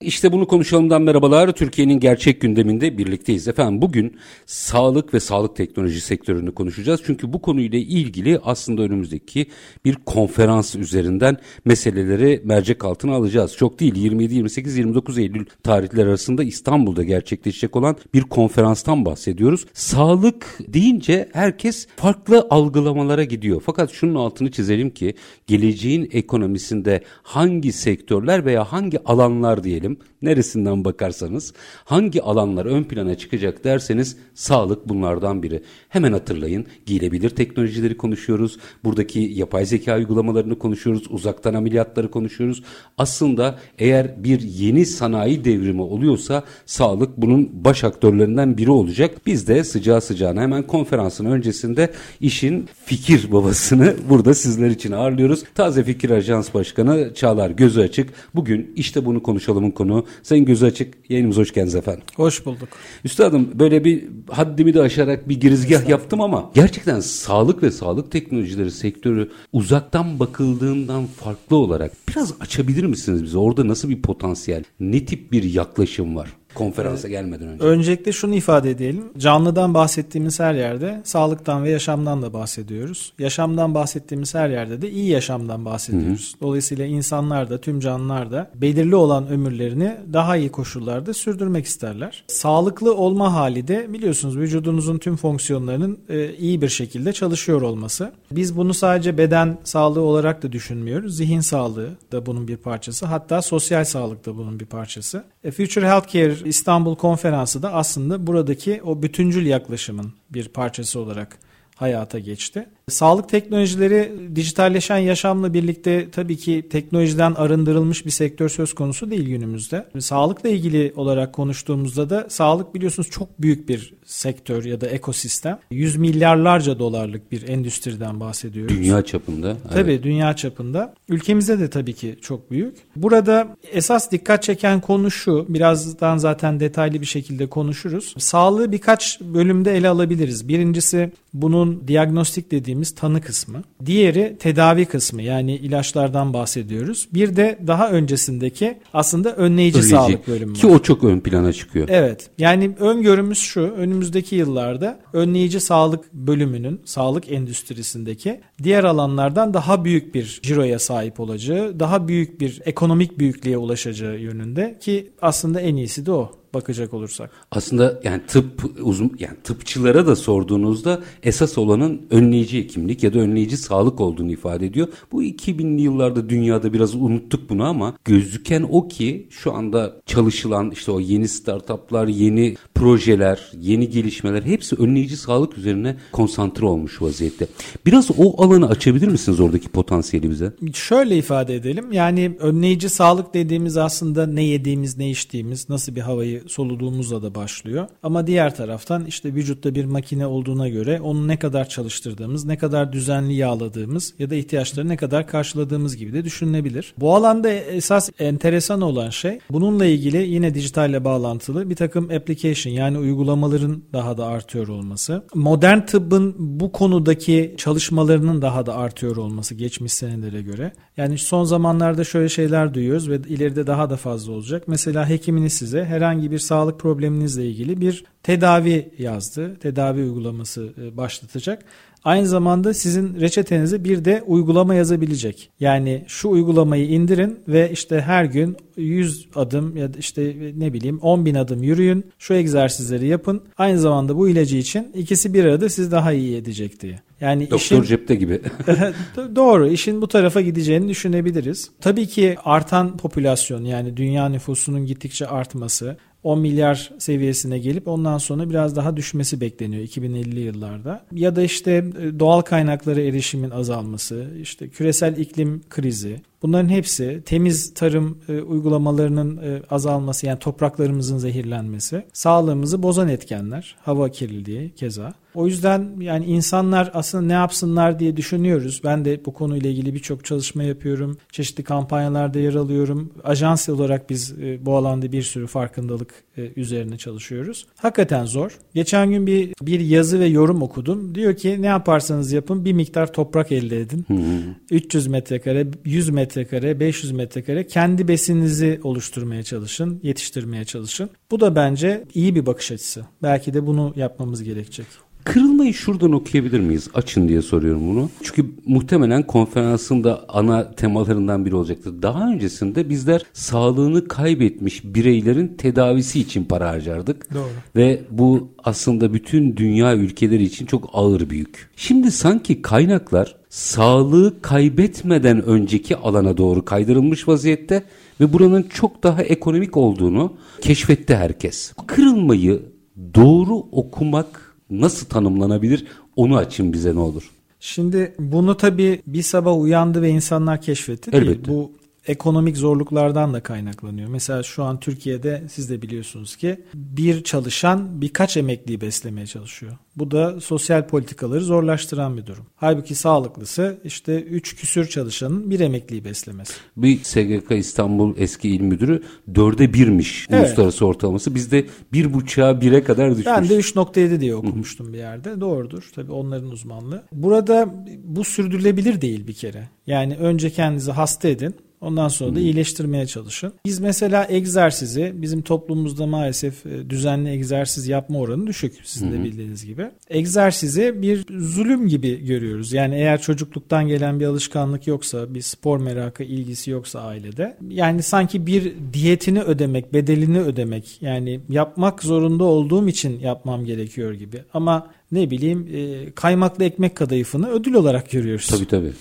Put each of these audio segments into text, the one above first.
İşte bunu konuşalımdan merhabalar. Türkiye'nin gerçek gündeminde birlikteyiz. Efendim bugün sağlık ve sağlık teknoloji sektörünü konuşacağız. Çünkü bu konuyla ilgili aslında önümüzdeki bir konferans üzerinden meseleleri mercek altına alacağız. Çok değil 27, 28, 29 Eylül tarihler arasında İstanbul'da gerçekleşecek olan bir konferanstan bahsediyoruz. Sağlık deyince herkes farklı algılamalara gidiyor. Fakat şunun altını çizelim ki geleceğin ekonomisinde hangi sektörler veya hangi alanlar diyelim neresinden bakarsanız hangi alanlar ön plana çıkacak derseniz sağlık bunlardan biri. Hemen hatırlayın giyilebilir teknolojileri konuşuyoruz. Buradaki yapay zeka uygulamalarını konuşuyoruz. Uzaktan ameliyatları konuşuyoruz. Aslında eğer bir yeni sanayi devrimi oluyorsa sağlık bunun baş aktörlerinden biri olacak. Biz de sıcağı sıcağına hemen konferansın öncesinde işin fikir babasını burada sizler için ağırlıyoruz. Taze Fikir Ajans Başkanı Çağlar Gözü Açık. Bugün işte bunu konuşalımın konu. Sayın Gözü Açık yayınımıza hoş geldiniz efendim. Hoş bulduk. Üstadım böyle bir haddimi de aşarak bir girizgah yaptım ama gerçekten sağlık ve sağlık teknolojileri sektörü uzaktan bakıldığından farklı olarak biraz açabilir misiniz bize? Orada nasıl bir potansiyel, ne tip bir yaklaşım var? Konferansa gelmeden önce. Öncelikle şunu ifade edelim. Canlıdan bahsettiğimiz her yerde sağlıktan ve yaşamdan da bahsediyoruz. Yaşamdan bahsettiğimiz her yerde de iyi yaşamdan bahsediyoruz. Hı hı. Dolayısıyla insanlar da tüm canlılar da belirli olan ömürlerini daha iyi koşullarda sürdürmek isterler. Sağlıklı olma hali de biliyorsunuz vücudunuzun tüm fonksiyonlarının e, iyi bir şekilde çalışıyor olması. Biz bunu sadece beden sağlığı olarak da düşünmüyoruz. Zihin sağlığı da bunun bir parçası. Hatta sosyal sağlık da bunun bir parçası. E, Future Healthcare İstanbul Konferansı da aslında buradaki o bütüncül yaklaşımın bir parçası olarak hayata geçti. Sağlık teknolojileri dijitalleşen yaşamla birlikte tabii ki teknolojiden arındırılmış bir sektör söz konusu değil günümüzde. Sağlıkla ilgili olarak konuştuğumuzda da sağlık biliyorsunuz çok büyük bir sektör ya da ekosistem. Yüz milyarlarca dolarlık bir endüstriden bahsediyoruz. Dünya çapında. Tabii evet. dünya çapında. Ülkemizde de tabii ki çok büyük. Burada esas dikkat çeken konu şu. Birazdan zaten detaylı bir şekilde konuşuruz. Sağlığı birkaç bölümde ele alabiliriz. Birincisi bunun diagnostik dediğimiz tanı kısmı. Diğeri tedavi kısmı yani ilaçlardan bahsediyoruz. Bir de daha öncesindeki aslında önleyici, önleyici. sağlık bölümü Ki o çok ön plana çıkıyor. Evet yani öngörümüz şu önümüzdeki yıllarda önleyici sağlık bölümünün sağlık endüstrisindeki diğer alanlardan daha büyük bir ciroya sahip olacağı, daha büyük bir ekonomik büyüklüğe ulaşacağı yönünde ki aslında en iyisi de o bakacak olursak. Aslında yani tıp uzun yani tıpçılara da sorduğunuzda esas olanın önleyici hekimlik ya da önleyici sağlık olduğunu ifade ediyor. Bu 2000'li yıllarda dünyada biraz unuttuk bunu ama gözüken o ki şu anda çalışılan işte o yeni startuplar, yeni projeler, yeni gelişmeler hepsi önleyici sağlık üzerine konsantre olmuş vaziyette. Biraz o alanı açabilir misiniz oradaki potansiyeli bize? Şöyle ifade edelim. Yani önleyici sağlık dediğimiz aslında ne yediğimiz, ne içtiğimiz, nasıl bir havayı soluduğumuzla da başlıyor. Ama diğer taraftan işte vücutta bir makine olduğuna göre onu ne kadar çalıştırdığımız, ne kadar düzenli yağladığımız ya da ihtiyaçları ne kadar karşıladığımız gibi de düşünülebilir. Bu alanda esas enteresan olan şey bununla ilgili yine dijitalle bağlantılı bir takım application yani uygulamaların daha da artıyor olması. Modern tıbbın bu konudaki çalışmalarının daha da artıyor olması geçmiş senelere göre. Yani son zamanlarda şöyle şeyler duyuyoruz ve ileride daha da fazla olacak. Mesela hekiminiz size herhangi bir sağlık probleminizle ilgili bir tedavi yazdı. Tedavi uygulaması e, başlatacak. Aynı zamanda sizin reçetenize bir de uygulama yazabilecek. Yani şu uygulamayı indirin ve işte her gün 100 adım ya da işte ne bileyim 10 bin adım yürüyün. Şu egzersizleri yapın. Aynı zamanda bu ilacı için ikisi bir arada sizi daha iyi edecek diye. Yani Doktor işin, cepte gibi. doğru. işin bu tarafa gideceğini düşünebiliriz. Tabii ki artan popülasyon yani dünya nüfusunun gittikçe artması 10 milyar seviyesine gelip ondan sonra biraz daha düşmesi bekleniyor 2050 yıllarda. Ya da işte e, doğal kaynaklara erişimin azalması, işte küresel iklim krizi, Bunların hepsi temiz tarım e, uygulamalarının e, azalması yani topraklarımızın zehirlenmesi, sağlığımızı bozan etkenler, hava kirliliği keza. O yüzden yani insanlar aslında ne yapsınlar diye düşünüyoruz. Ben de bu konuyla ilgili birçok çalışma yapıyorum. Çeşitli kampanyalarda yer alıyorum. Ajans olarak biz e, bu alanda bir sürü farkındalık üzerine çalışıyoruz. Hakikaten zor. Geçen gün bir bir yazı ve yorum okudum. Diyor ki ne yaparsanız yapın bir miktar toprak elde edin. Hı hı. 300 metrekare, 100 metrekare, 500 metrekare kendi besininizi oluşturmaya çalışın, yetiştirmeye çalışın. Bu da bence iyi bir bakış açısı. Belki de bunu yapmamız gerekecek. Kırılmayı şuradan okuyabilir miyiz? Açın diye soruyorum bunu. Çünkü muhtemelen konferansın da ana temalarından biri olacaktır. Daha öncesinde bizler sağlığını kaybetmiş bireylerin tedavisi için para harcardık. Doğru. Ve bu aslında bütün dünya ülkeleri için çok ağır bir yük. Şimdi sanki kaynaklar sağlığı kaybetmeden önceki alana doğru kaydırılmış vaziyette ve buranın çok daha ekonomik olduğunu keşfetti herkes. Kırılmayı doğru okumak nasıl tanımlanabilir onu açın bize ne olur. Şimdi bunu tabii bir sabah uyandı ve insanlar keşfetti değil. Elbette. Bu ekonomik zorluklardan da kaynaklanıyor. Mesela şu an Türkiye'de siz de biliyorsunuz ki bir çalışan birkaç emekliyi beslemeye çalışıyor. Bu da sosyal politikaları zorlaştıran bir durum. Halbuki sağlıklısı işte 3 küsür çalışanın bir emekliyi beslemesi. Bir SGK İstanbul eski il müdürü dörde birmiş evet. uluslararası ortalaması. Bizde bir buçuğa bire kadar düşmüş. Ben de 3.7 diye okumuştum bir yerde. Doğrudur. Tabii onların uzmanlığı. Burada bu sürdürülebilir değil bir kere. Yani önce kendinizi hasta edin. Ondan sonra da iyileştirmeye çalışın. Biz mesela egzersizi bizim toplumumuzda maalesef e, düzenli egzersiz yapma oranı düşük sizin de bildiğiniz gibi. Egzersizi bir zulüm gibi görüyoruz. Yani eğer çocukluktan gelen bir alışkanlık yoksa, bir spor merakı, ilgisi yoksa ailede yani sanki bir diyetini ödemek, bedelini ödemek yani yapmak zorunda olduğum için yapmam gerekiyor gibi. Ama ne bileyim e, kaymaklı ekmek kadayıfını ödül olarak görüyoruz. Tabii tabii.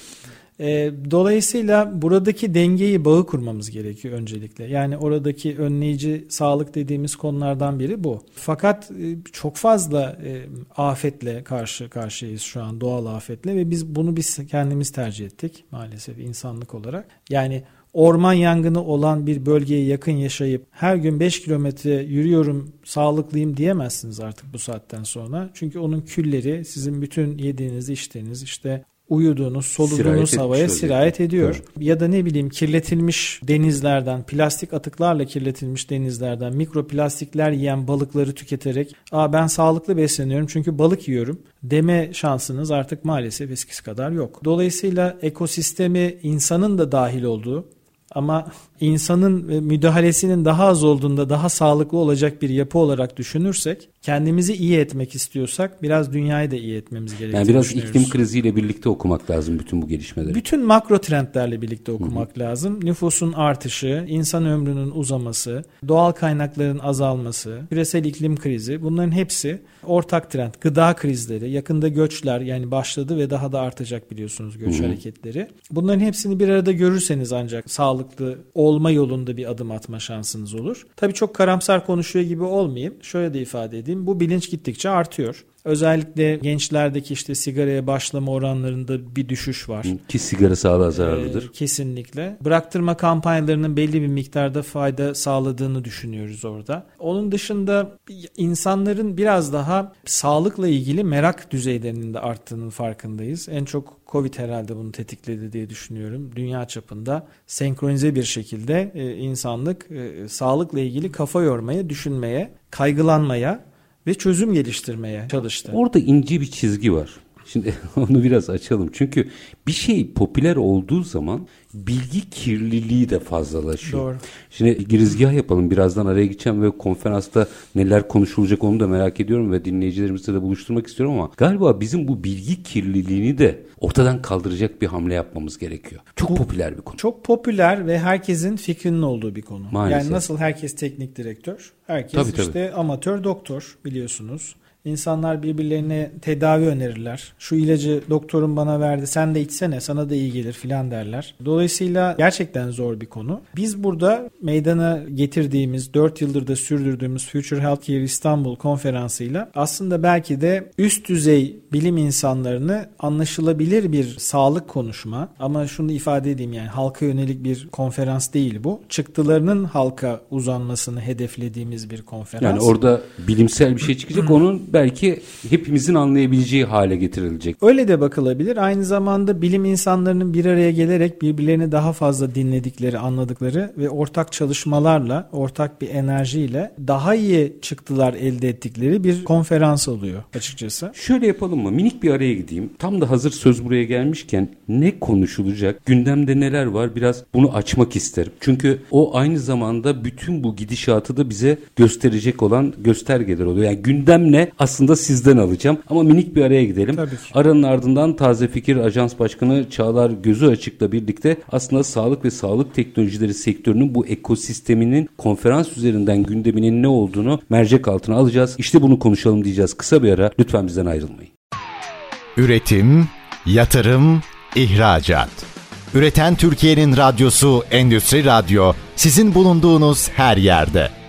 E, dolayısıyla buradaki dengeyi bağı kurmamız gerekiyor öncelikle. Yani oradaki önleyici sağlık dediğimiz konulardan biri bu. Fakat e, çok fazla e, afetle karşı karşıyayız şu an doğal afetle ve biz bunu biz kendimiz tercih ettik maalesef insanlık olarak. Yani orman yangını olan bir bölgeye yakın yaşayıp her gün 5 kilometre yürüyorum sağlıklıyım diyemezsiniz artık bu saatten sonra. Çünkü onun külleri sizin bütün yediğiniz içtiğiniz işte uyuduğunuz, soluduğunuz sirayet havaya sirayet ediyor. Evet. Ya da ne bileyim kirletilmiş denizlerden, plastik atıklarla kirletilmiş denizlerden mikroplastikler yiyen balıkları tüketerek "Aa ben sağlıklı besleniyorum çünkü balık yiyorum." deme şansınız artık maalesef eskisi kadar yok. Dolayısıyla ekosistemi insanın da dahil olduğu ama insanın müdahalesinin daha az olduğunda daha sağlıklı olacak bir yapı olarak düşünürsek kendimizi iyi etmek istiyorsak biraz dünyayı da iyi etmemiz gerekiyor. Yani biraz iklim kriziyle birlikte okumak lazım bütün bu gelişmeleri. Bütün makro trendlerle birlikte okumak Hı-hı. lazım. Nüfusun artışı, insan ömrünün uzaması, doğal kaynakların azalması, küresel iklim krizi bunların hepsi ortak trend. Gıda krizleri, yakında göçler yani başladı ve daha da artacak biliyorsunuz göç Hı-hı. hareketleri. Bunların hepsini bir arada görürseniz ancak sağlıklı olma yolunda bir adım atma şansınız olur. Tabii çok karamsar konuşuyor gibi olmayayım. Şöyle de ifade edeyim bu bilinç gittikçe artıyor. Özellikle gençlerdeki işte sigaraya başlama oranlarında bir düşüş var. Ki sigara sağlığa zararlıdır. Ee, kesinlikle. Bıraktırma kampanyalarının belli bir miktarda fayda sağladığını düşünüyoruz orada. Onun dışında insanların biraz daha sağlıkla ilgili merak düzeylerinin de arttığının farkındayız. En çok Covid herhalde bunu tetikledi diye düşünüyorum. Dünya çapında senkronize bir şekilde e, insanlık e, sağlıkla ilgili kafa yormaya, düşünmeye, kaygılanmaya ve çözüm geliştirmeye çalıştı. Orada ince bir çizgi var. Şimdi onu biraz açalım. Çünkü bir şey popüler olduğu zaman bilgi kirliliği de fazlalaşıyor. Doğru. Şimdi girizgah yapalım. Birazdan araya gideceğim ve konferansta neler konuşulacak onu da merak ediyorum ve dinleyicilerimizle de buluşturmak istiyorum ama galiba bizim bu bilgi kirliliğini de ortadan kaldıracak bir hamle yapmamız gerekiyor. Çok bu, popüler bir konu. Çok popüler ve herkesin fikrinin olduğu bir konu. Maalesef. Yani nasıl herkes teknik direktör, herkes tabii, işte tabii. amatör doktor biliyorsunuz. İnsanlar birbirlerine tedavi önerirler. Şu ilacı doktorun bana verdi sen de içsene sana da iyi gelir filan derler. Dolayısıyla gerçekten zor bir konu. Biz burada meydana getirdiğimiz 4 yıldır da sürdürdüğümüz Future Healthcare İstanbul konferansıyla aslında belki de üst düzey bilim insanlarını anlaşılabilir bir sağlık konuşma ama şunu ifade edeyim yani halka yönelik bir konferans değil bu. Çıktılarının halka uzanmasını hedeflediğimiz bir konferans. Yani orada bilimsel bir şey çıkacak onun belki hepimizin anlayabileceği hale getirilecek. Öyle de bakılabilir. Aynı zamanda bilim insanlarının bir araya gelerek birbirlerini daha fazla dinledikleri, anladıkları ve ortak çalışmalarla, ortak bir enerjiyle daha iyi çıktılar elde ettikleri bir konferans oluyor açıkçası. Şöyle yapalım mı? Minik bir araya gideyim. Tam da hazır söz buraya gelmişken ne konuşulacak? Gündemde neler var? Biraz bunu açmak isterim. Çünkü o aynı zamanda bütün bu gidişatı da bize gösterecek olan göstergeler oluyor. Yani gündem ne? Aslında sizden alacağım. Ama minik bir araya gidelim. Tabii ki. Aranın ardından Taze Fikir Ajans Başkanı Çağlar Gözü Açık'la birlikte aslında sağlık ve sağlık teknolojileri sektörünün bu ekosisteminin konferans üzerinden gündeminin ne olduğunu mercek altına alacağız. İşte bunu konuşalım diyeceğiz. Kısa bir ara. Lütfen bizden ayrılmayın. Üretim, yatırım, ihracat. Üreten Türkiye'nin radyosu Endüstri Radyo sizin bulunduğunuz her yerde.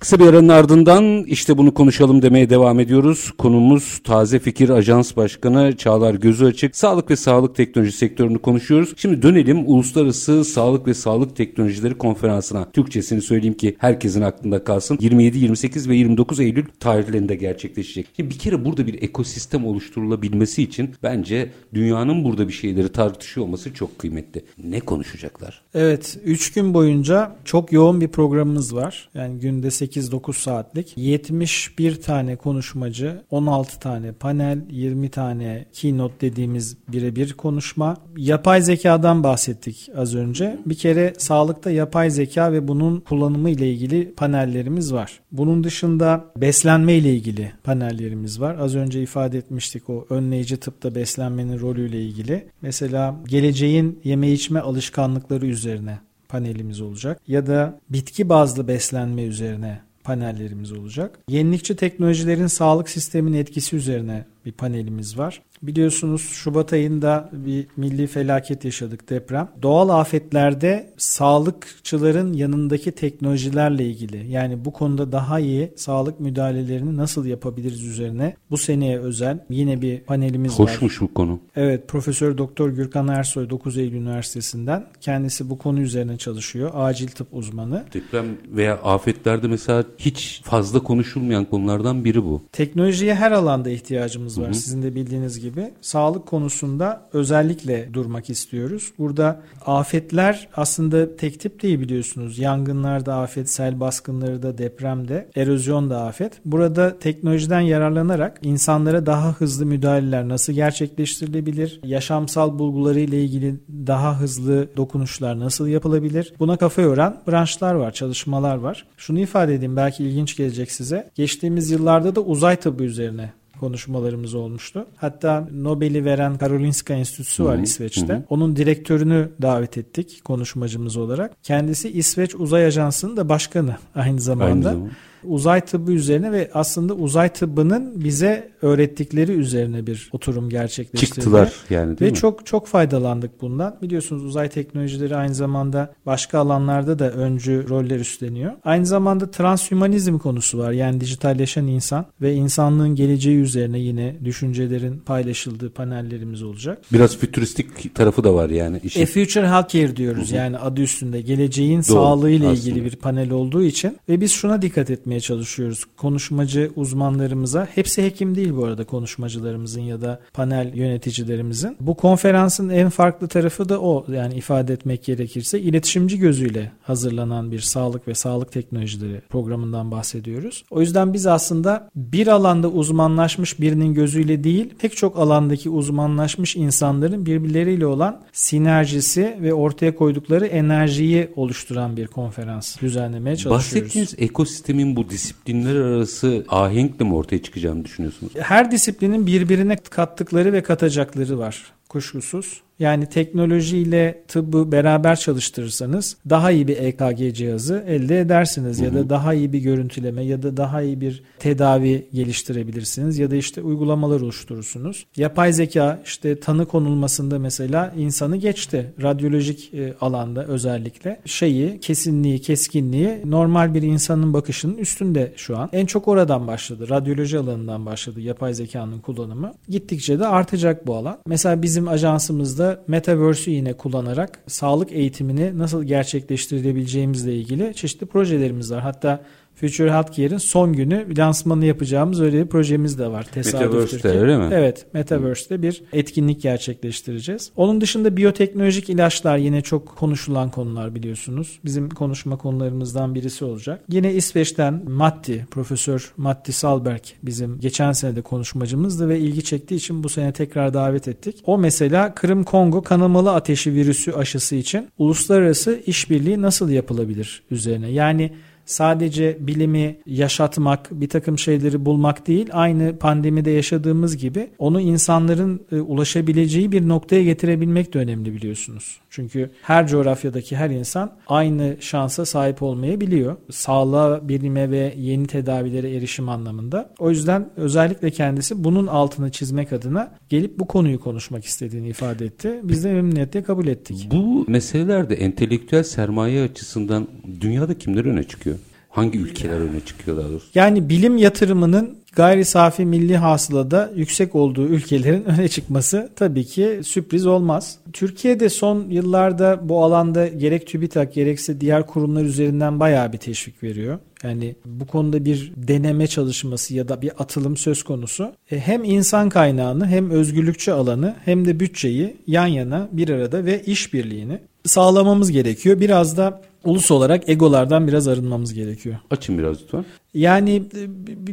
Kısa bir aranın ardından işte bunu konuşalım demeye devam ediyoruz. Konumuz Taze Fikir Ajans Başkanı Çağlar Gözü Açık. Sağlık ve sağlık teknoloji sektörünü konuşuyoruz. Şimdi dönelim Uluslararası Sağlık ve Sağlık Teknolojileri Konferansı'na. Türkçesini söyleyeyim ki herkesin aklında kalsın. 27, 28 ve 29 Eylül tarihlerinde gerçekleşecek. Şimdi bir kere burada bir ekosistem oluşturulabilmesi için bence dünyanın burada bir şeyleri tartışıyor olması çok kıymetli. Ne konuşacaklar? Evet 3 gün boyunca çok yoğun bir programımız var. Yani günde 8-9 saatlik 71 tane konuşmacı, 16 tane panel, 20 tane keynote dediğimiz birebir konuşma. Yapay zekadan bahsettik az önce. Bir kere sağlıkta yapay zeka ve bunun kullanımı ile ilgili panellerimiz var. Bunun dışında beslenme ile ilgili panellerimiz var. Az önce ifade etmiştik o önleyici tıpta beslenmenin rolüyle ilgili. Mesela geleceğin yeme içme alışkanlıkları üzerine panelimiz olacak ya da bitki bazlı beslenme üzerine panellerimiz olacak. Yenilikçi teknolojilerin sağlık sisteminin etkisi üzerine bir panelimiz var. Biliyorsunuz Şubat ayında bir milli felaket yaşadık deprem. Doğal afetlerde sağlıkçıların yanındaki teknolojilerle ilgili yani bu konuda daha iyi sağlık müdahalelerini nasıl yapabiliriz üzerine bu seneye özel yine bir panelimiz Hoşmuş var. Hoşmuş bu konu. Evet Profesör Doktor Gürkan Ersoy 9 Eylül Üniversitesi'nden kendisi bu konu üzerine çalışıyor. Acil tıp uzmanı. Deprem veya afetlerde mesela hiç fazla konuşulmayan konulardan biri bu. Teknolojiye her alanda ihtiyacımız var. Hı hı. Sizin de bildiğiniz gibi. Sağlık konusunda özellikle durmak istiyoruz. Burada afetler aslında tek tip değil biliyorsunuz. Yangınlar da afet, sel baskınları da depremde, erozyon da afet. Burada teknolojiden yararlanarak insanlara daha hızlı müdahaleler nasıl gerçekleştirilebilir? Yaşamsal bulguları ile ilgili daha hızlı dokunuşlar nasıl yapılabilir? Buna kafa yoran branşlar var, çalışmalar var. Şunu ifade edeyim belki ilginç gelecek size. Geçtiğimiz yıllarda da uzay tıbbı üzerine konuşmalarımız olmuştu. Hatta Nobel'i veren Karolinska Enstitüsü var Hı-hı. İsveç'te. Hı-hı. Onun direktörünü davet ettik konuşmacımız olarak. Kendisi İsveç Uzay Ajansı'nın da başkanı aynı zamanda. Aynı zamanda uzay tıbbı üzerine ve aslında uzay tıbbının bize öğrettikleri üzerine bir oturum gerçekleştirdi. Çıktılar yani değil ve mi? çok çok faydalandık bundan. Biliyorsunuz uzay teknolojileri aynı zamanda başka alanlarda da öncü roller üstleniyor. Aynı zamanda transhümanizm konusu var. Yani dijitalleşen insan ve insanlığın geleceği üzerine yine düşüncelerin paylaşıldığı panellerimiz olacak. Biraz fütüristik tarafı da var yani. Işin. A Future Healthcare diyoruz. Hı-hı. Yani adı üstünde geleceğin sağlığıyla ilgili bir panel olduğu için ve biz şuna dikkat etmek etmeye çalışıyoruz. Konuşmacı uzmanlarımıza, hepsi hekim değil bu arada konuşmacılarımızın ya da panel yöneticilerimizin. Bu konferansın en farklı tarafı da o yani ifade etmek gerekirse iletişimci gözüyle hazırlanan bir sağlık ve sağlık teknolojileri programından bahsediyoruz. O yüzden biz aslında bir alanda uzmanlaşmış birinin gözüyle değil, pek çok alandaki uzmanlaşmış insanların birbirleriyle olan sinerjisi ve ortaya koydukları enerjiyi oluşturan bir konferans düzenlemeye çalışıyoruz. Bahsettiğiniz ekosistemin bu bu disiplinler arası ahenkle mi ortaya çıkacağını düşünüyorsunuz? Her disiplinin birbirine kattıkları ve katacakları var. kuşkusuz. Yani teknolojiyle tıbbı beraber çalıştırırsanız daha iyi bir EKG cihazı elde edersiniz hı hı. ya da daha iyi bir görüntüleme ya da daha iyi bir tedavi geliştirebilirsiniz ya da işte uygulamalar oluşturursunuz. Yapay zeka işte tanı konulmasında mesela insanı geçti. Radyolojik e, alanda özellikle şeyi, kesinliği, keskinliği normal bir insanın bakışının üstünde şu an. En çok oradan başladı. Radyoloji alanından başladı yapay zekanın kullanımı. Gittikçe de artacak bu alan. Mesela bizim ajansımızda Metaverse'ü yine kullanarak sağlık eğitimini nasıl gerçekleştirebileceğimizle ilgili çeşitli projelerimiz var. Hatta Future Healthcare'in son günü lansmanı yapacağımız öyle bir projemiz de var. Metaverse'de öyle mi? Evet. Metaverse'de bir etkinlik gerçekleştireceğiz. Onun dışında biyoteknolojik ilaçlar yine çok konuşulan konular biliyorsunuz. Bizim konuşma konularımızdan birisi olacak. Yine İsveç'ten Matti, Profesör Matti Salberg bizim geçen sene de konuşmacımızdı ve ilgi çektiği için bu sene tekrar davet ettik. O mesela Kırım Kongo kanamalı ateşi virüsü aşısı için uluslararası işbirliği nasıl yapılabilir üzerine. Yani sadece bilimi yaşatmak, bir takım şeyleri bulmak değil, aynı pandemide yaşadığımız gibi onu insanların e, ulaşabileceği bir noktaya getirebilmek de önemli biliyorsunuz. Çünkü her coğrafyadaki her insan aynı şansa sahip olmayabiliyor. Sağlığa, bilime ve yeni tedavilere erişim anlamında. O yüzden özellikle kendisi bunun altını çizmek adına gelip bu konuyu konuşmak istediğini ifade etti. Biz de memnuniyetle kabul ettik. Bu meselelerde entelektüel sermaye açısından dünyada kimler öne çıkıyor? Hangi ülkeler öne çıkıyor daha doğrusu? Yani bilim yatırımının gayri safi milli hasılada yüksek olduğu ülkelerin öne çıkması tabii ki sürpriz olmaz. Türkiye'de son yıllarda bu alanda gerek TÜBİTAK gerekse diğer kurumlar üzerinden bayağı bir teşvik veriyor. Yani bu konuda bir deneme çalışması ya da bir atılım söz konusu. E, hem insan kaynağını hem özgürlükçü alanı hem de bütçeyi yan yana bir arada ve işbirliğini sağlamamız gerekiyor. Biraz da ulus olarak egolardan biraz arınmamız gerekiyor. Açın biraz lütfen. Yani e,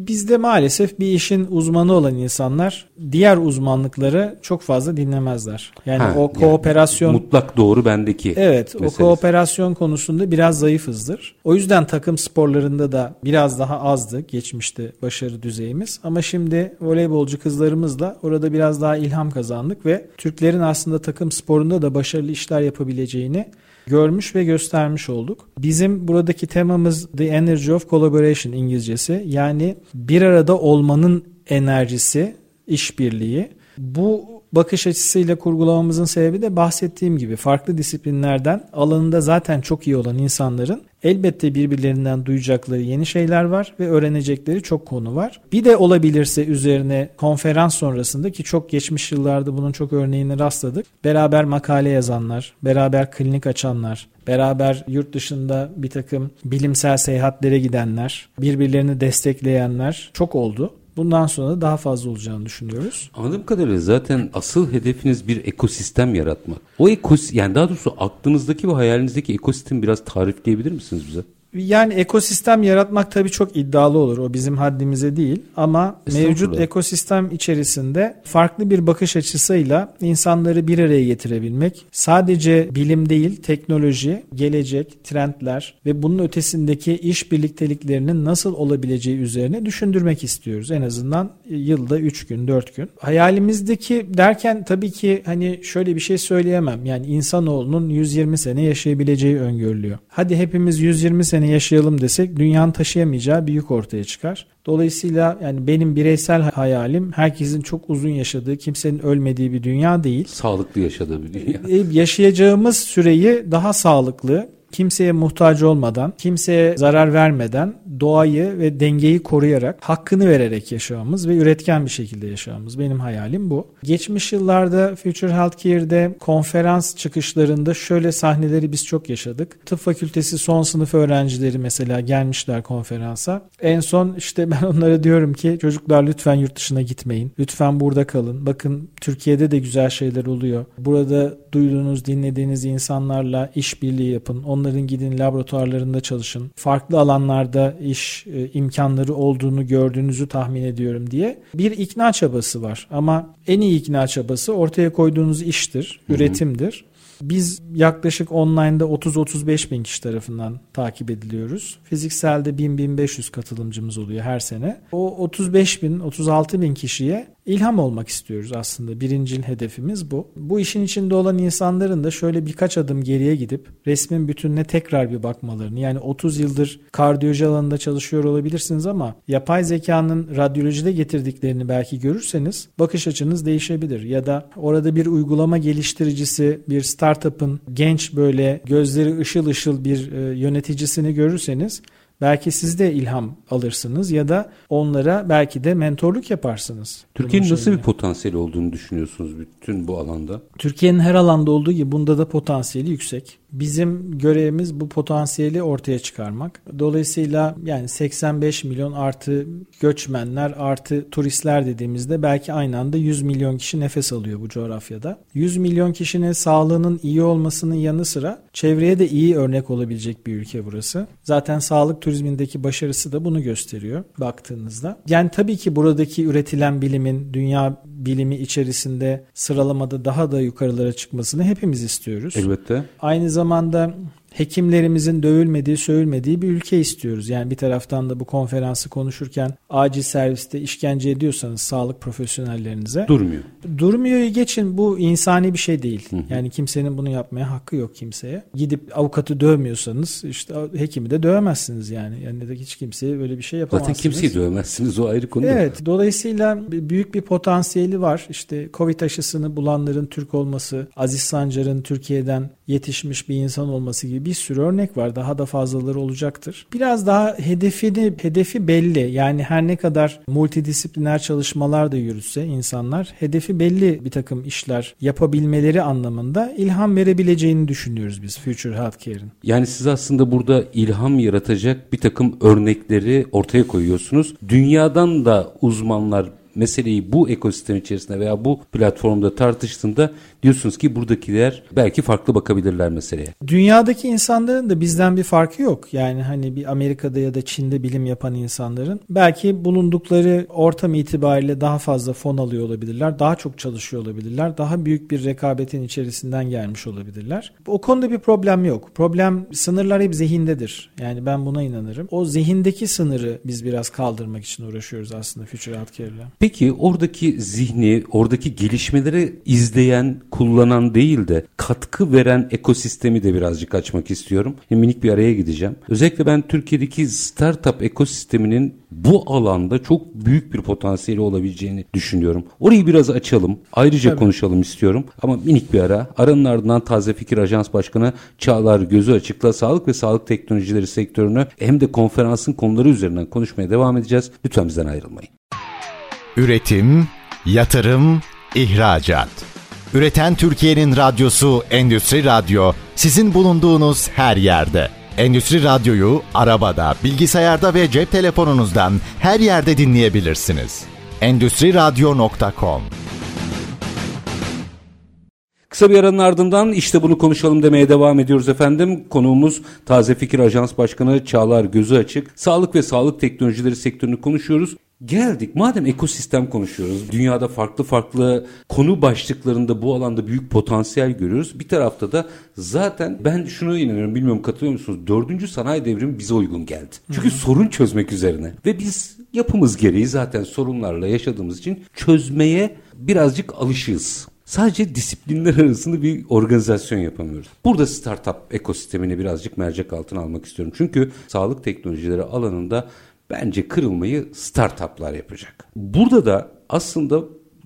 bizde maalesef bir işin uzmanı olan insanlar diğer uzmanlıkları çok fazla dinlemezler. Yani ha, o kooperasyon yani mutlak doğru bendeki. Evet, meselesi. o kooperasyon konusunda biraz zayıfızdır. O yüzden takım sporlarında da biraz daha azdı geçmişte başarı düzeyimiz. Ama şimdi voleybolcu kızlarımızla orada biraz daha ilham kazandık ve Türklerin aslında takım sporunda da başarılı işler yapabileceğini görmüş ve göstermiş olduk. Bizim buradaki temamız The Energy of Collaboration İngilizcesi. Yani bir arada olmanın enerjisi, işbirliği. Bu bakış açısıyla kurgulamamızın sebebi de bahsettiğim gibi farklı disiplinlerden alanında zaten çok iyi olan insanların elbette birbirlerinden duyacakları yeni şeyler var ve öğrenecekleri çok konu var. Bir de olabilirse üzerine konferans sonrasında ki çok geçmiş yıllarda bunun çok örneğini rastladık. Beraber makale yazanlar, beraber klinik açanlar, beraber yurt dışında bir takım bilimsel seyahatlere gidenler, birbirlerini destekleyenler çok oldu. Bundan sonra da daha fazla olacağını düşünüyoruz. Anladığım kadarıyla zaten asıl hedefiniz bir ekosistem yaratmak. O ekos yani daha doğrusu aklınızdaki ve hayalinizdeki ekosistemi biraz tarifleyebilir misiniz bize? Yani ekosistem yaratmak tabii çok iddialı olur. O bizim haddimize değil. Ama mevcut ekosistem içerisinde farklı bir bakış açısıyla insanları bir araya getirebilmek, sadece bilim değil, teknoloji, gelecek, trendler ve bunun ötesindeki iş birlikteliklerinin nasıl olabileceği üzerine düşündürmek istiyoruz. En azından yılda 3 gün, 4 gün. Hayalimizdeki derken tabii ki hani şöyle bir şey söyleyemem. Yani insanoğlunun 120 sene yaşayabileceği öngörülüyor. Hadi hepimiz 120 sene sene yaşayalım desek dünyanın taşıyamayacağı bir yük ortaya çıkar. Dolayısıyla yani benim bireysel hayalim herkesin çok uzun yaşadığı, kimsenin ölmediği bir dünya değil. Sağlıklı yaşadığı bir dünya. E, yaşayacağımız süreyi daha sağlıklı, kimseye muhtaç olmadan, kimseye zarar vermeden doğayı ve dengeyi koruyarak, hakkını vererek yaşamamız ve üretken bir şekilde yaşamamız. Benim hayalim bu. Geçmiş yıllarda Future Healthcare'de konferans çıkışlarında şöyle sahneleri biz çok yaşadık. Tıp fakültesi son sınıf öğrencileri mesela gelmişler konferansa. En son işte ben onlara diyorum ki çocuklar lütfen yurt dışına gitmeyin. Lütfen burada kalın. Bakın Türkiye'de de güzel şeyler oluyor. Burada duyduğunuz, dinlediğiniz insanlarla işbirliği yapın. Onların gidin laboratuvarlarında çalışın. Farklı alanlarda iş e, imkanları olduğunu gördüğünüzü tahmin ediyorum diye bir ikna çabası var. Ama en iyi ikna çabası ortaya koyduğunuz iştir, üretimdir. Biz yaklaşık online'da 30-35 bin kişi tarafından takip ediliyoruz. Fizikselde 1000-1500 katılımcımız oluyor her sene. O 35 bin, 36 bin kişiye ilham olmak istiyoruz aslında. Birincil hedefimiz bu. Bu işin içinde olan insanların da şöyle birkaç adım geriye gidip resmin bütününe tekrar bir bakmalarını yani 30 yıldır kardiyoloji alanında çalışıyor olabilirsiniz ama yapay zekanın radyolojide getirdiklerini belki görürseniz bakış açınız değişebilir. Ya da orada bir uygulama geliştiricisi, bir startup'ın genç böyle gözleri ışıl ışıl bir e, yöneticisini görürseniz Belki siz de ilham alırsınız ya da onlara belki de mentorluk yaparsınız. Türkiye'nin nasıl bir potansiyeli olduğunu düşünüyorsunuz bütün bu alanda? Türkiye'nin her alanda olduğu gibi bunda da potansiyeli yüksek. Bizim görevimiz bu potansiyeli ortaya çıkarmak. Dolayısıyla yani 85 milyon artı göçmenler artı turistler dediğimizde belki aynı anda 100 milyon kişi nefes alıyor bu coğrafyada. 100 milyon kişinin sağlığının iyi olmasının yanı sıra çevreye de iyi örnek olabilecek bir ülke burası. Zaten sağlık turizmindeki başarısı da bunu gösteriyor baktığınızda. Yani tabii ki buradaki üretilen bilimin dünya bilimi içerisinde sıralamada daha da yukarılara çıkmasını hepimiz istiyoruz. Elbette. Aynı zamanda hekimlerimizin dövülmediği, sövülmediği bir ülke istiyoruz. Yani bir taraftan da bu konferansı konuşurken acil serviste işkence ediyorsanız sağlık profesyonellerinize durmuyor. Durmuyor geçin bu insani bir şey değil. Hı hı. Yani kimsenin bunu yapmaya hakkı yok kimseye. Gidip avukatı dövmüyorsanız işte hekimi de dövemezsiniz yani. Yani de hiç kimseye böyle bir şey yapamazsınız. Zaten kimseyi dövemezsiniz o ayrı konu. Evet. Dolayısıyla büyük bir potansiyeli var. İşte Covid aşısını bulanların Türk olması, Aziz Sancar'ın Türkiye'den yetişmiş bir insan olması gibi bir sürü örnek var. Daha da fazlaları olacaktır. Biraz daha hedefini hedefi belli. Yani her ne kadar multidisipliner çalışmalar da yürütse insanlar hedefi belli bir takım işler yapabilmeleri anlamında ilham verebileceğini düşünüyoruz biz Future Healthcare'in. Yani siz aslında burada ilham yaratacak bir takım örnekleri ortaya koyuyorsunuz. Dünyadan da uzmanlar meseleyi bu ekosistem içerisinde veya bu platformda tartıştığında diyorsunuz ki buradakiler belki farklı bakabilirler meseleye. Dünyadaki insanların da bizden bir farkı yok. Yani hani bir Amerika'da ya da Çin'de bilim yapan insanların belki bulundukları ortam itibariyle daha fazla fon alıyor olabilirler. Daha çok çalışıyor olabilirler. Daha büyük bir rekabetin içerisinden gelmiş olabilirler. O konuda bir problem yok. Problem sınırlar hep zihindedir. Yani ben buna inanırım. O zihindeki sınırı biz biraz kaldırmak için uğraşıyoruz aslında Future Healthcare'le. Peki oradaki zihni, oradaki gelişmeleri izleyen, kullanan değil de katkı veren ekosistemi de birazcık açmak istiyorum. Şimdi minik bir araya gideceğim. Özellikle ben Türkiye'deki startup ekosisteminin bu alanda çok büyük bir potansiyeli olabileceğini düşünüyorum. Orayı biraz açalım. Ayrıca Tabii. konuşalım istiyorum. Ama minik bir ara. Aranın ardından Taze Fikir Ajans Başkanı Çağlar Gözü Açık'la sağlık ve sağlık teknolojileri sektörünü hem de konferansın konuları üzerinden konuşmaya devam edeceğiz. Lütfen bizden ayrılmayın. Üretim, yatırım, ihracat. Üreten Türkiye'nin radyosu Endüstri Radyo sizin bulunduğunuz her yerde. Endüstri Radyo'yu arabada, bilgisayarda ve cep telefonunuzdan her yerde dinleyebilirsiniz. Endüstri Radyo.com Kısa bir aranın ardından işte bunu konuşalım demeye devam ediyoruz efendim. Konuğumuz Taze Fikir Ajans Başkanı Çağlar Gözü Açık. Sağlık ve sağlık teknolojileri sektörünü konuşuyoruz. Geldik madem ekosistem konuşuyoruz. Dünyada farklı farklı konu başlıklarında bu alanda büyük potansiyel görüyoruz. Bir tarafta da zaten ben şunu inanıyorum bilmiyorum katılıyor musunuz? Dördüncü sanayi devrimi bize uygun geldi. Çünkü Hı-hı. sorun çözmek üzerine. Ve biz yapımız gereği zaten sorunlarla yaşadığımız için çözmeye birazcık alışığız. Sadece disiplinler arasında bir organizasyon yapamıyoruz. Burada startup ekosistemini birazcık mercek altına almak istiyorum. Çünkü sağlık teknolojileri alanında bence kırılmayı startuplar yapacak. Burada da aslında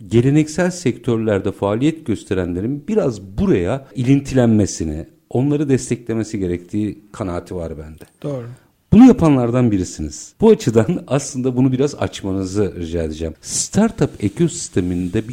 geleneksel sektörlerde faaliyet gösterenlerin biraz buraya ilintilenmesini, onları desteklemesi gerektiği kanaati var bende. Doğru. Bunu yapanlardan birisiniz. Bu açıdan aslında bunu biraz açmanızı rica edeceğim. Startup ekosisteminde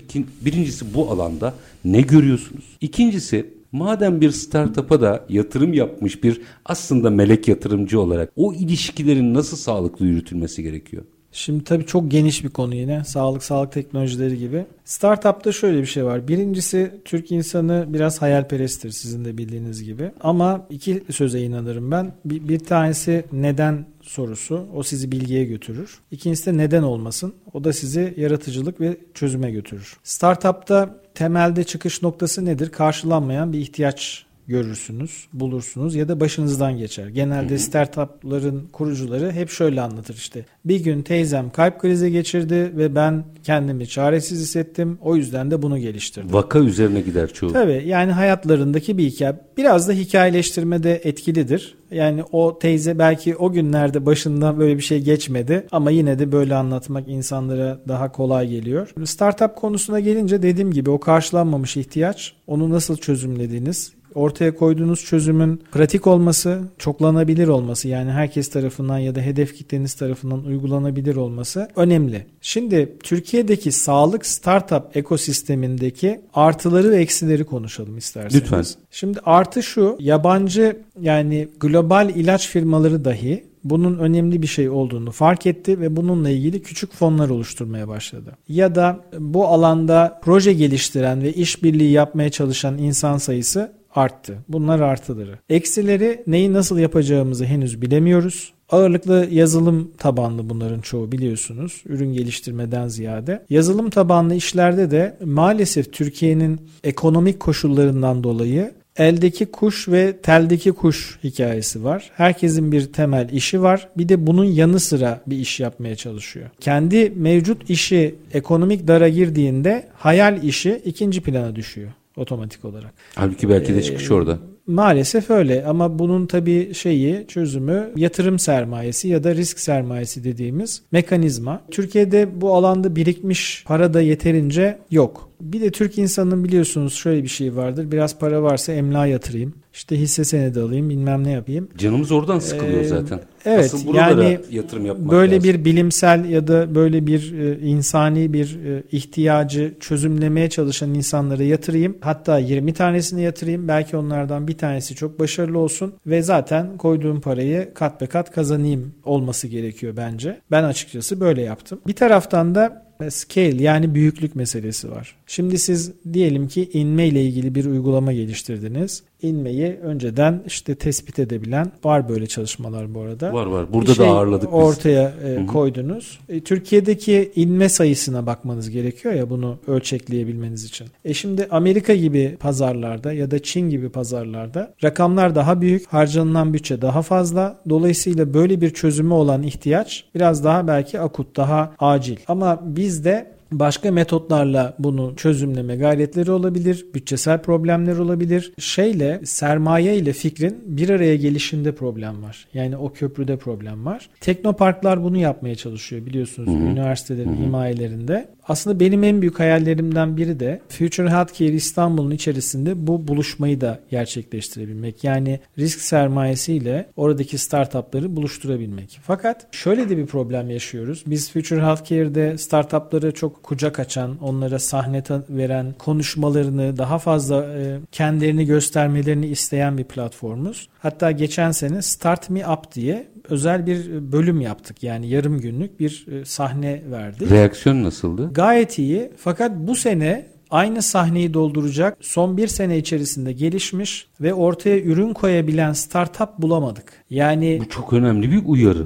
birincisi bu alanda ne görüyorsunuz? İkincisi Madem bir startup'a da yatırım yapmış bir aslında melek yatırımcı olarak o ilişkilerin nasıl sağlıklı yürütülmesi gerekiyor? Şimdi tabii çok geniş bir konu yine. Sağlık, sağlık teknolojileri gibi. Startup'ta şöyle bir şey var. Birincisi Türk insanı biraz hayalperesttir sizin de bildiğiniz gibi. Ama iki söze inanırım ben. Bir, bir tanesi neden sorusu. O sizi bilgiye götürür. İkincisi de neden olmasın. O da sizi yaratıcılık ve çözüme götürür. Startup'ta temelde çıkış noktası nedir? Karşılanmayan bir ihtiyaç görürsünüz, bulursunuz ya da başınızdan geçer. Genelde hı hı. startupların kurucuları hep şöyle anlatır işte. Bir gün teyzem kalp krizi geçirdi ve ben kendimi çaresiz hissettim. O yüzden de bunu geliştirdim. Vaka üzerine gider çoğu. Tabii yani hayatlarındaki bir hikaye. Biraz da hikayeleştirme de etkilidir. Yani o teyze belki o günlerde başından böyle bir şey geçmedi ama yine de böyle anlatmak insanlara daha kolay geliyor. Startup konusuna gelince dediğim gibi o karşılanmamış ihtiyaç, onu nasıl çözümlediğiniz, ortaya koyduğunuz çözümün pratik olması, çoklanabilir olması yani herkes tarafından ya da hedef kitleniz tarafından uygulanabilir olması önemli. Şimdi Türkiye'deki sağlık startup ekosistemindeki artıları ve eksileri konuşalım isterseniz. Lütfen. Şimdi artı şu yabancı yani global ilaç firmaları dahi bunun önemli bir şey olduğunu fark etti ve bununla ilgili küçük fonlar oluşturmaya başladı. Ya da bu alanda proje geliştiren ve işbirliği yapmaya çalışan insan sayısı arttı. Bunlar artıları. Eksileri neyi nasıl yapacağımızı henüz bilemiyoruz. Ağırlıklı yazılım tabanlı bunların çoğu biliyorsunuz. Ürün geliştirmeden ziyade. Yazılım tabanlı işlerde de maalesef Türkiye'nin ekonomik koşullarından dolayı eldeki kuş ve teldeki kuş hikayesi var. Herkesin bir temel işi var. Bir de bunun yanı sıra bir iş yapmaya çalışıyor. Kendi mevcut işi ekonomik dara girdiğinde hayal işi ikinci plana düşüyor otomatik olarak. Halbuki belki de çıkış ee, orada. Maalesef öyle ama bunun tabii şeyi çözümü yatırım sermayesi ya da risk sermayesi dediğimiz mekanizma. Türkiye'de bu alanda birikmiş para da yeterince yok. Bir de Türk insanının biliyorsunuz şöyle bir şey vardır. Biraz para varsa emlak yatırayım. İşte hisse senedi alayım bilmem ne yapayım. Canımız oradan sıkılıyor ee, zaten. Evet Asıl yani yatırım yapmak böyle lazım. bir bilimsel ya da böyle bir e, insani bir e, ihtiyacı çözümlemeye çalışan insanlara yatırayım. Hatta 20 tanesini yatırayım. Belki onlardan bir tanesi çok başarılı olsun ve zaten koyduğum parayı kat be kat kazanayım olması gerekiyor bence. Ben açıkçası böyle yaptım. Bir taraftan da scale yani büyüklük meselesi var. Şimdi siz diyelim ki inme ile ilgili bir uygulama geliştirdiniz. İnmeyi önceden işte tespit edebilen var böyle çalışmalar bu arada. Var var. Burada şey da ağırladık biz. Ortaya e, koydunuz. E, Türkiye'deki inme sayısına bakmanız gerekiyor ya bunu ölçekleyebilmeniz için. E şimdi Amerika gibi pazarlarda ya da Çin gibi pazarlarda rakamlar daha büyük, harcanılan bütçe daha fazla. Dolayısıyla böyle bir çözümü olan ihtiyaç biraz daha belki akut, daha acil. Ama bizde Başka metotlarla bunu çözümleme gayretleri olabilir, bütçesel problemler olabilir. Şeyle sermaye ile fikrin bir araya gelişinde problem var. Yani o köprüde problem var. Teknoparklar bunu yapmaya çalışıyor biliyorsunuz Hı-hı. üniversitelerin Hı-hı. himayelerinde. Aslında benim en büyük hayallerimden biri de Future Healthcare İstanbul'un içerisinde bu buluşmayı da gerçekleştirebilmek. Yani risk sermayesiyle oradaki startupları buluşturabilmek. Fakat şöyle de bir problem yaşıyoruz. Biz Future Healthcare'de startupları çok kucak açan, onlara sahne veren, konuşmalarını daha fazla e, kendilerini göstermelerini isteyen bir platformuz. Hatta geçen sene Start Me Up diye özel bir bölüm yaptık. Yani yarım günlük bir e, sahne verdik. Reaksiyon nasıldı? Gayet iyi. Fakat bu sene aynı sahneyi dolduracak son bir sene içerisinde gelişmiş ve ortaya ürün koyabilen startup bulamadık. Yani bu çok önemli bir uyarı.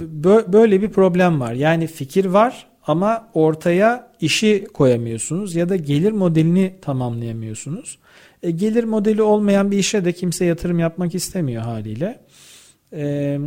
Böyle bir problem var. Yani fikir var ama ortaya işi koyamıyorsunuz ya da gelir modelini tamamlayamıyorsunuz. E, gelir modeli olmayan bir işe de kimse yatırım yapmak istemiyor haliyle. E,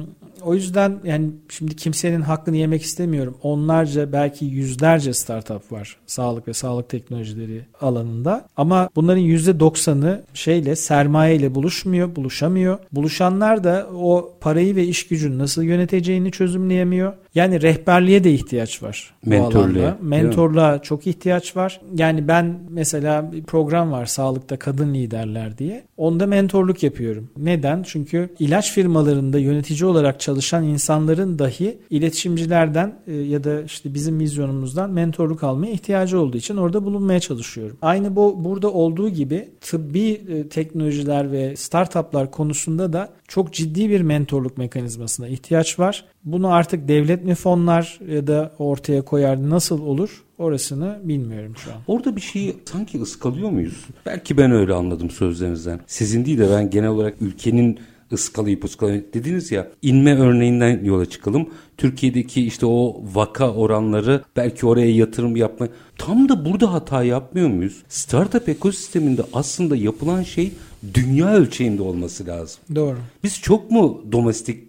o yüzden yani şimdi kimsenin hakkını yemek istemiyorum. Onlarca belki yüzlerce startup var sağlık ve sağlık teknolojileri alanında. Ama bunların %90'ı şeyle sermayeyle buluşmuyor, buluşamıyor. Buluşanlar da o parayı ve iş gücünü nasıl yöneteceğini çözümleyemiyor. Yani rehberliğe de ihtiyaç var Mentorluğa. Mentorluğa çok ihtiyaç var. Yani ben mesela bir program var sağlıkta kadın liderler diye. Onda mentorluk yapıyorum. Neden? Çünkü ilaç firmalarında yönetici olarak çalışan insanların dahi iletişimcilerden e, ya da işte bizim vizyonumuzdan mentorluk almaya ihtiyacı olduğu için orada bulunmaya çalışıyorum. Aynı bu burada olduğu gibi tıbbi e, teknolojiler ve startuplar konusunda da çok ciddi bir mentorluk mekanizmasına ihtiyaç var. Bunu artık devlet mi fonlar ya da ortaya koyar nasıl olur orasını bilmiyorum şu an. Orada bir şeyi sanki ıskalıyor muyuz? Belki ben öyle anladım sözlerinizden. Sizin değil de ben genel olarak ülkenin ıskalayıp ıskalayıp dediniz ya inme örneğinden yola çıkalım. Türkiye'deki işte o vaka oranları belki oraya yatırım yapma tam da burada hata yapmıyor muyuz? Startup ekosisteminde aslında yapılan şey dünya ölçeğinde olması lazım. Doğru. Biz çok mu domestik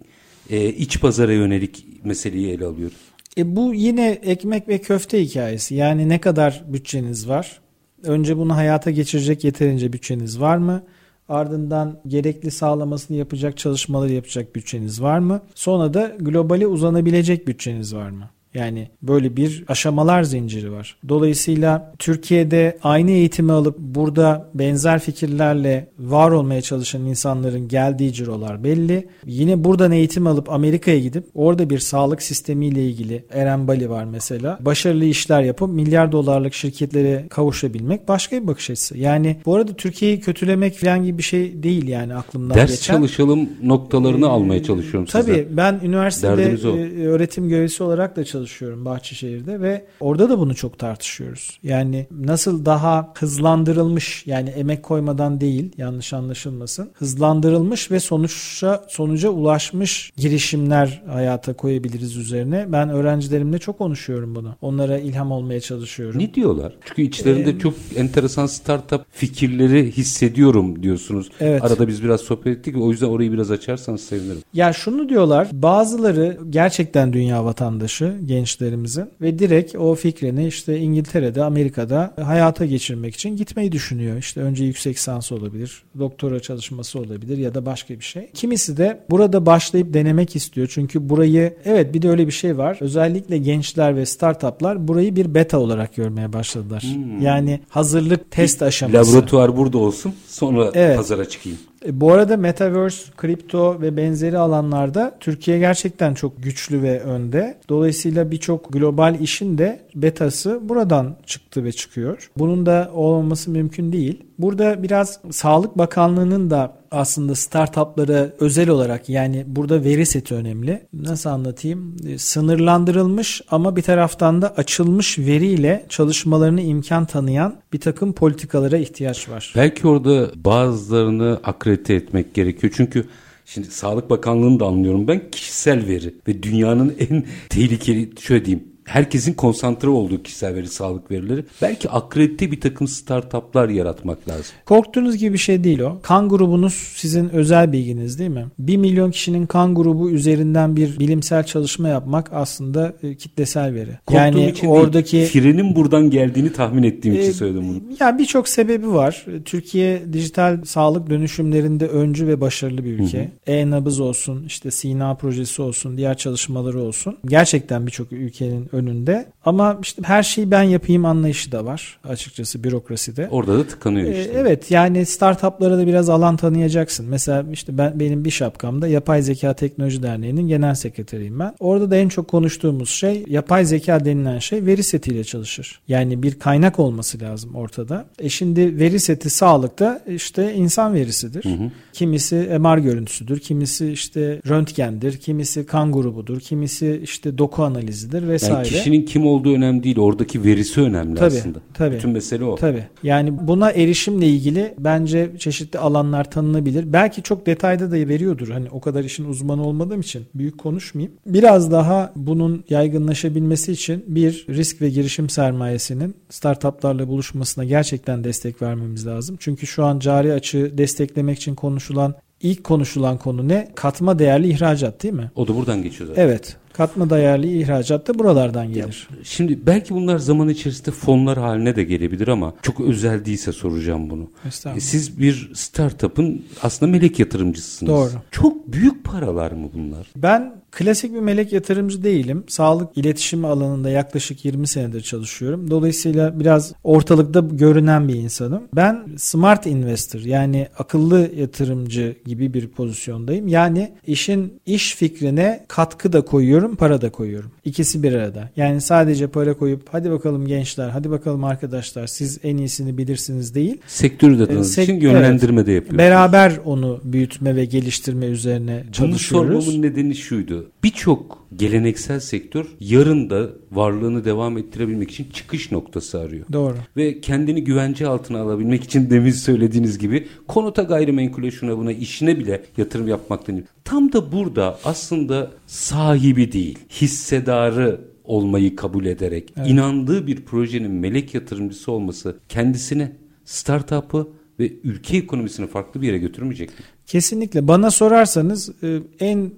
e, iç pazara yönelik meseleyi ele alıyoruz? E bu yine ekmek ve köfte hikayesi. Yani ne kadar bütçeniz var? Önce bunu hayata geçirecek yeterince bütçeniz var mı? Ardından gerekli sağlamasını yapacak çalışmaları yapacak bütçeniz var mı? Sonra da globale uzanabilecek bütçeniz var mı? Yani böyle bir aşamalar zinciri var. Dolayısıyla Türkiye'de aynı eğitimi alıp burada benzer fikirlerle var olmaya çalışan insanların geldiği cirolar belli. Yine buradan eğitim alıp Amerika'ya gidip orada bir sağlık sistemiyle ilgili Eren Bali var mesela. Başarılı işler yapıp milyar dolarlık şirketlere kavuşabilmek başka bir bakış açısı. Yani bu arada Türkiye'yi kötülemek falan gibi bir şey değil yani aklımdan Ders geçen. çalışalım noktalarını ee, almaya çalışıyorum tabii, sizden. Tabii ben üniversitede e, öğretim görevlisi olarak da çalışıyorum çalışıyorum Bahçeşehir'de ve orada da bunu çok tartışıyoruz. Yani nasıl daha hızlandırılmış yani emek koymadan değil yanlış anlaşılmasın. Hızlandırılmış ve sonuçta sonuca ulaşmış girişimler hayata koyabiliriz üzerine. Ben öğrencilerimle çok konuşuyorum bunu. Onlara ilham olmaya çalışıyorum. Ne diyorlar? Çünkü içlerinde ee, çok enteresan startup fikirleri hissediyorum diyorsunuz. Evet. Arada biz biraz sohbet ettik. O yüzden orayı biraz açarsanız sevinirim. Ya şunu diyorlar. Bazıları gerçekten dünya vatandaşı gençlerimizin ve direkt o fikrini işte İngiltere'de, Amerika'da hayata geçirmek için gitmeyi düşünüyor. İşte önce yüksek lisans olabilir, doktora çalışması olabilir ya da başka bir şey. Kimisi de burada başlayıp denemek istiyor. Çünkü burayı evet bir de öyle bir şey var. Özellikle gençler ve startuplar burayı bir beta olarak görmeye başladılar. Hmm. Yani hazırlık test aşaması. Laboratuvar burada olsun sonra evet. pazara çıkayım. E, bu arada Metaverse, kripto ve benzeri alanlarda Türkiye gerçekten çok güçlü ve önde. Dolayısıyla birçok global işin de betası buradan çıktı ve çıkıyor. Bunun da olmaması mümkün değil. Burada biraz Sağlık Bakanlığı'nın da aslında startuplara özel olarak yani burada veri seti önemli. Nasıl anlatayım? E, sınırlandırılmış ama bir taraftan da açılmış veriyle çalışmalarını imkan tanıyan bir takım politikalara ihtiyaç var. Belki orada bazılarını akredite etmek gerekiyor. Çünkü Şimdi Sağlık Bakanlığı'nı da anlıyorum ben kişisel veri ve dünyanın en tehlikeli şöyle diyeyim herkesin konsantre olduğu kişisel veri sağlık verileri. Belki akredite bir takım startuplar yaratmak lazım. Korktuğunuz gibi bir şey değil o. Kan grubunuz sizin özel bilginiz değil mi? Bir milyon kişinin kan grubu üzerinden bir bilimsel çalışma yapmak aslında e, kitlesel veri. Korktuğum yani için oradaki değil, frenin buradan geldiğini tahmin ettiğim e, için söyledim bunu. Ya birçok sebebi var. Türkiye dijital sağlık dönüşümlerinde öncü ve başarılı bir ülke. E-nabız olsun, işte Sina projesi olsun, diğer çalışmaları olsun. Gerçekten birçok ülkenin önünde. Ama işte her şeyi ben yapayım anlayışı da var açıkçası bürokraside. Orada da tıkanıyor ee, işte. Ee, evet yani startuplara da biraz alan tanıyacaksın. Mesela işte ben benim bir şapkamda Yapay Zeka Teknoloji Derneği'nin genel sekreteriyim ben. Orada da en çok konuştuğumuz şey yapay zeka denilen şey veri setiyle çalışır. Yani bir kaynak olması lazım ortada. E şimdi veri seti sağlıkta işte insan verisidir. Hı hı. Kimisi MR görüntüsüdür, kimisi işte röntgendir, kimisi kan grubudur, kimisi işte doku analizidir vesaire. Yani kişinin kim olduğu önemli değil. Oradaki verisi önemli tabii, aslında. Tabii. Bütün mesele o. Tabii. Yani buna erişimle ilgili bence çeşitli alanlar tanınabilir. Belki çok detayda da veriyordur. Hani o kadar işin uzmanı olmadığım için büyük konuşmayayım. Biraz daha bunun yaygınlaşabilmesi için bir risk ve girişim sermayesinin startuplarla buluşmasına gerçekten destek vermemiz lazım. Çünkü şu an cari açığı desteklemek için konuşulan ilk konuşulan konu ne? Katma değerli ihracat değil mi? O da buradan geçiyor zaten. Evet. Katma değerli ihracat da buralardan gelir. Ya, şimdi belki bunlar zaman içerisinde fonlar haline de gelebilir ama çok özel değilse soracağım bunu. E, siz bir startup'ın aslında melek yatırımcısısınız. Doğru. Çok büyük paralar mı bunlar? Ben klasik bir melek yatırımcı değilim. Sağlık iletişim alanında yaklaşık 20 senedir çalışıyorum. Dolayısıyla biraz ortalıkta görünen bir insanım. Ben smart investor yani akıllı yatırımcı gibi bir pozisyondayım. Yani işin iş fikrine katkı da koyuyorum para da koyuyorum. İkisi bir arada. Yani sadece para koyup hadi bakalım gençler, hadi bakalım arkadaşlar siz en iyisini bilirsiniz değil. Sektörü de ee, için yönlendirme evet, de yapıyorsunuz. Beraber onu büyütme ve geliştirme üzerine çalışıyoruz. Bunu sormamın nedeni şuydu. Birçok geleneksel sektör yarın da varlığını devam ettirebilmek için çıkış noktası arıyor. Doğru. Ve kendini güvence altına alabilmek için demin söylediğiniz gibi konuta gayrimenkule şuna buna işine bile yatırım yapmaktan. Tam da burada aslında sahibi değil, hissedarı olmayı kabul ederek evet. inandığı bir projenin melek yatırımcısı olması kendisine startup'ı ve ülke ekonomisini farklı bir yere götürmeyecek mi? Kesinlikle. Bana sorarsanız e, en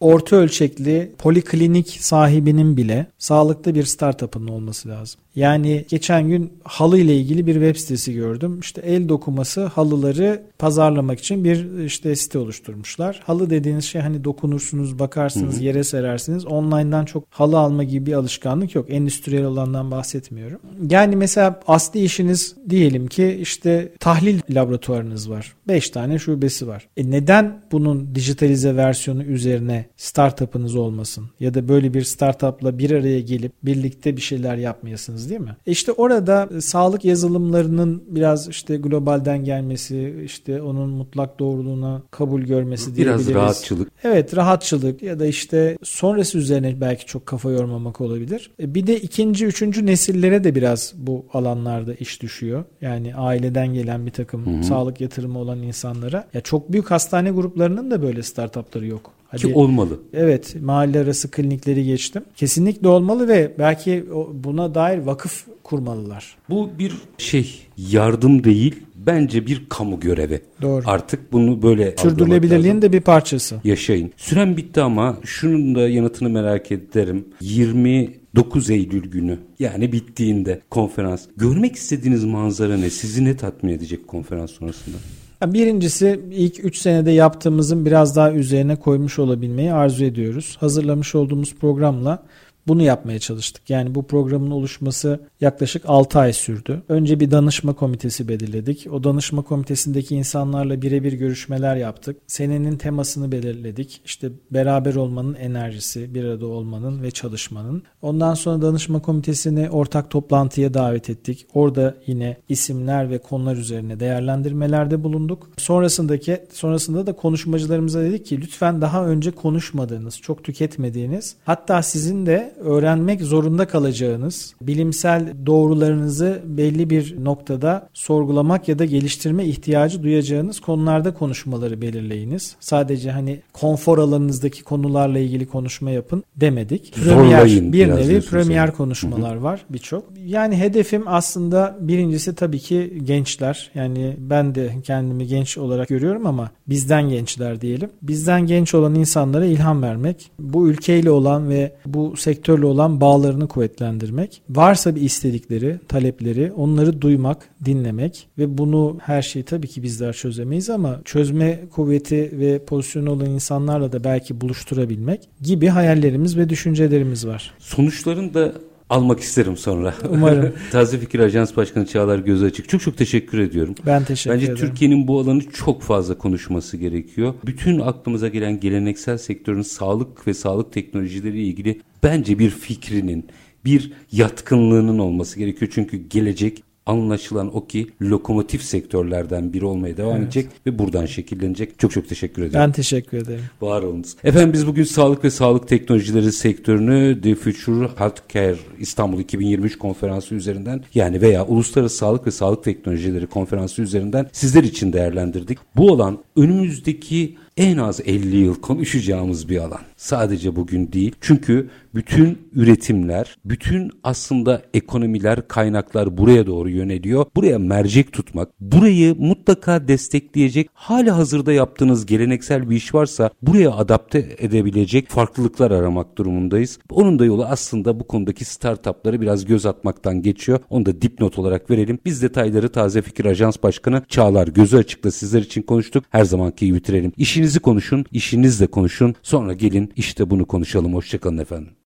orta ölçekli poliklinik sahibinin bile sağlıklı bir startup'ın olması lazım. Yani geçen gün halı ile ilgili bir web sitesi gördüm. İşte el dokuması halıları pazarlamak için bir işte site oluşturmuşlar. Halı dediğiniz şey hani dokunursunuz, bakarsınız, yere serersiniz. Online'dan çok halı alma gibi bir alışkanlık yok. Endüstriyel olandan bahsetmiyorum. Yani mesela asli işiniz diyelim ki işte tahlil laboratuvarınız var. 5 tane şubesi var. E neden bunun dijitalize versiyonu üzerine startup'ınız olmasın? Ya da böyle bir startup'la bir araya gelip birlikte bir şeyler yapmayasınız değil mi? E işte orada e, sağlık yazılımlarının biraz işte globalden gelmesi, işte onun mutlak doğruluğuna kabul görmesi diyebiliriz. Biraz rahatçılık. Evet rahatçılık ya da işte sonrası üzerine belki çok kafa yormamak olabilir. E bir de ikinci, üçüncü nesillere de biraz bu alanlarda iş düşüyor. Yani aileden gelen bir takım Hı-hı. sağlık yatırımı olan insanlara. Ya çok büyük hastane gruplarının da böyle startupları yok. Hadi, Ki olmalı. Evet mahalle arası klinikleri geçtim. Kesinlikle olmalı ve belki buna dair vakıf kurmalılar. Bu bir şey yardım değil bence bir kamu görevi. Doğru. Artık bunu böyle sürdürülebilirliğin de bir parçası. Yaşayın. Süren bitti ama şunun da yanıtını merak ederim. 20 9 Eylül günü yani bittiğinde konferans. Görmek istediğiniz manzara ne? Sizi ne tatmin edecek konferans sonrasında? Birincisi ilk 3 senede yaptığımızın biraz daha üzerine koymuş olabilmeyi arzu ediyoruz. Hazırlamış olduğumuz programla bunu yapmaya çalıştık. Yani bu programın oluşması yaklaşık 6 ay sürdü. Önce bir danışma komitesi belirledik. O danışma komitesindeki insanlarla birebir görüşmeler yaptık. Senenin temasını belirledik. İşte beraber olmanın enerjisi, bir arada olmanın ve çalışmanın. Ondan sonra danışma komitesini ortak toplantıya davet ettik. Orada yine isimler ve konular üzerine değerlendirmelerde bulunduk. Sonrasındaki sonrasında da konuşmacılarımıza dedik ki lütfen daha önce konuşmadığınız, çok tüketmediğiniz, hatta sizin de öğrenmek zorunda kalacağınız bilimsel doğrularınızı belli bir noktada sorgulamak ya da geliştirme ihtiyacı duyacağınız konularda konuşmaları belirleyiniz. Sadece hani konfor alanınızdaki konularla ilgili konuşma yapın demedik. Premier, bir nevi premier konuşmalar hı hı. var birçok. Yani hedefim aslında birincisi tabii ki gençler. Yani ben de kendimi genç olarak görüyorum ama bizden gençler diyelim. Bizden genç olan insanlara ilham vermek. Bu ülkeyle olan ve bu sektör sektörle olan bağlarını kuvvetlendirmek. Varsa bir istedikleri, talepleri onları duymak, dinlemek ve bunu her şeyi tabii ki bizler çözemeyiz ama çözme kuvveti ve pozisyonu olan insanlarla da belki buluşturabilmek gibi hayallerimiz ve düşüncelerimiz var. Sonuçların da almak isterim sonra. Umarım. Taze Fikir Ajans Başkanı Çağlar Göz Açık. Çok çok teşekkür ediyorum. Ben teşekkür Bence ederim. Bence Türkiye'nin bu alanı çok fazla konuşması gerekiyor. Bütün aklımıza gelen geleneksel sektörün sağlık ve sağlık teknolojileri ilgili bence bir fikrinin, bir yatkınlığının olması gerekiyor. Çünkü gelecek anlaşılan o ki lokomotif sektörlerden biri olmaya devam evet. edecek ve buradan şekillenecek. Çok çok teşekkür ederim. Ben teşekkür ederim. Var olunuz. Efendim biz bugün sağlık ve sağlık teknolojileri sektörünü The Future Healthcare İstanbul 2023 konferansı üzerinden yani veya Uluslararası Sağlık ve Sağlık Teknolojileri konferansı üzerinden sizler için değerlendirdik. Bu alan önümüzdeki en az 50 yıl konuşacağımız bir alan. Sadece bugün değil. Çünkü bütün üretimler, bütün aslında ekonomiler, kaynaklar buraya doğru yöneliyor. Buraya mercek tutmak, burayı mutlaka destekleyecek, hala hazırda yaptığınız geleneksel bir iş varsa buraya adapte edebilecek farklılıklar aramak durumundayız. Onun da yolu aslında bu konudaki startupları biraz göz atmaktan geçiyor. Onu da dipnot olarak verelim. Biz detayları Taze Fikir Ajans Başkanı Çağlar Gözü Açık'la sizler için konuştuk. Her zamanki gibi bitirelim. İşinizi konuşun, işinizle konuşun. Sonra gelin işte bunu konuşalım. Hoşçakalın efendim.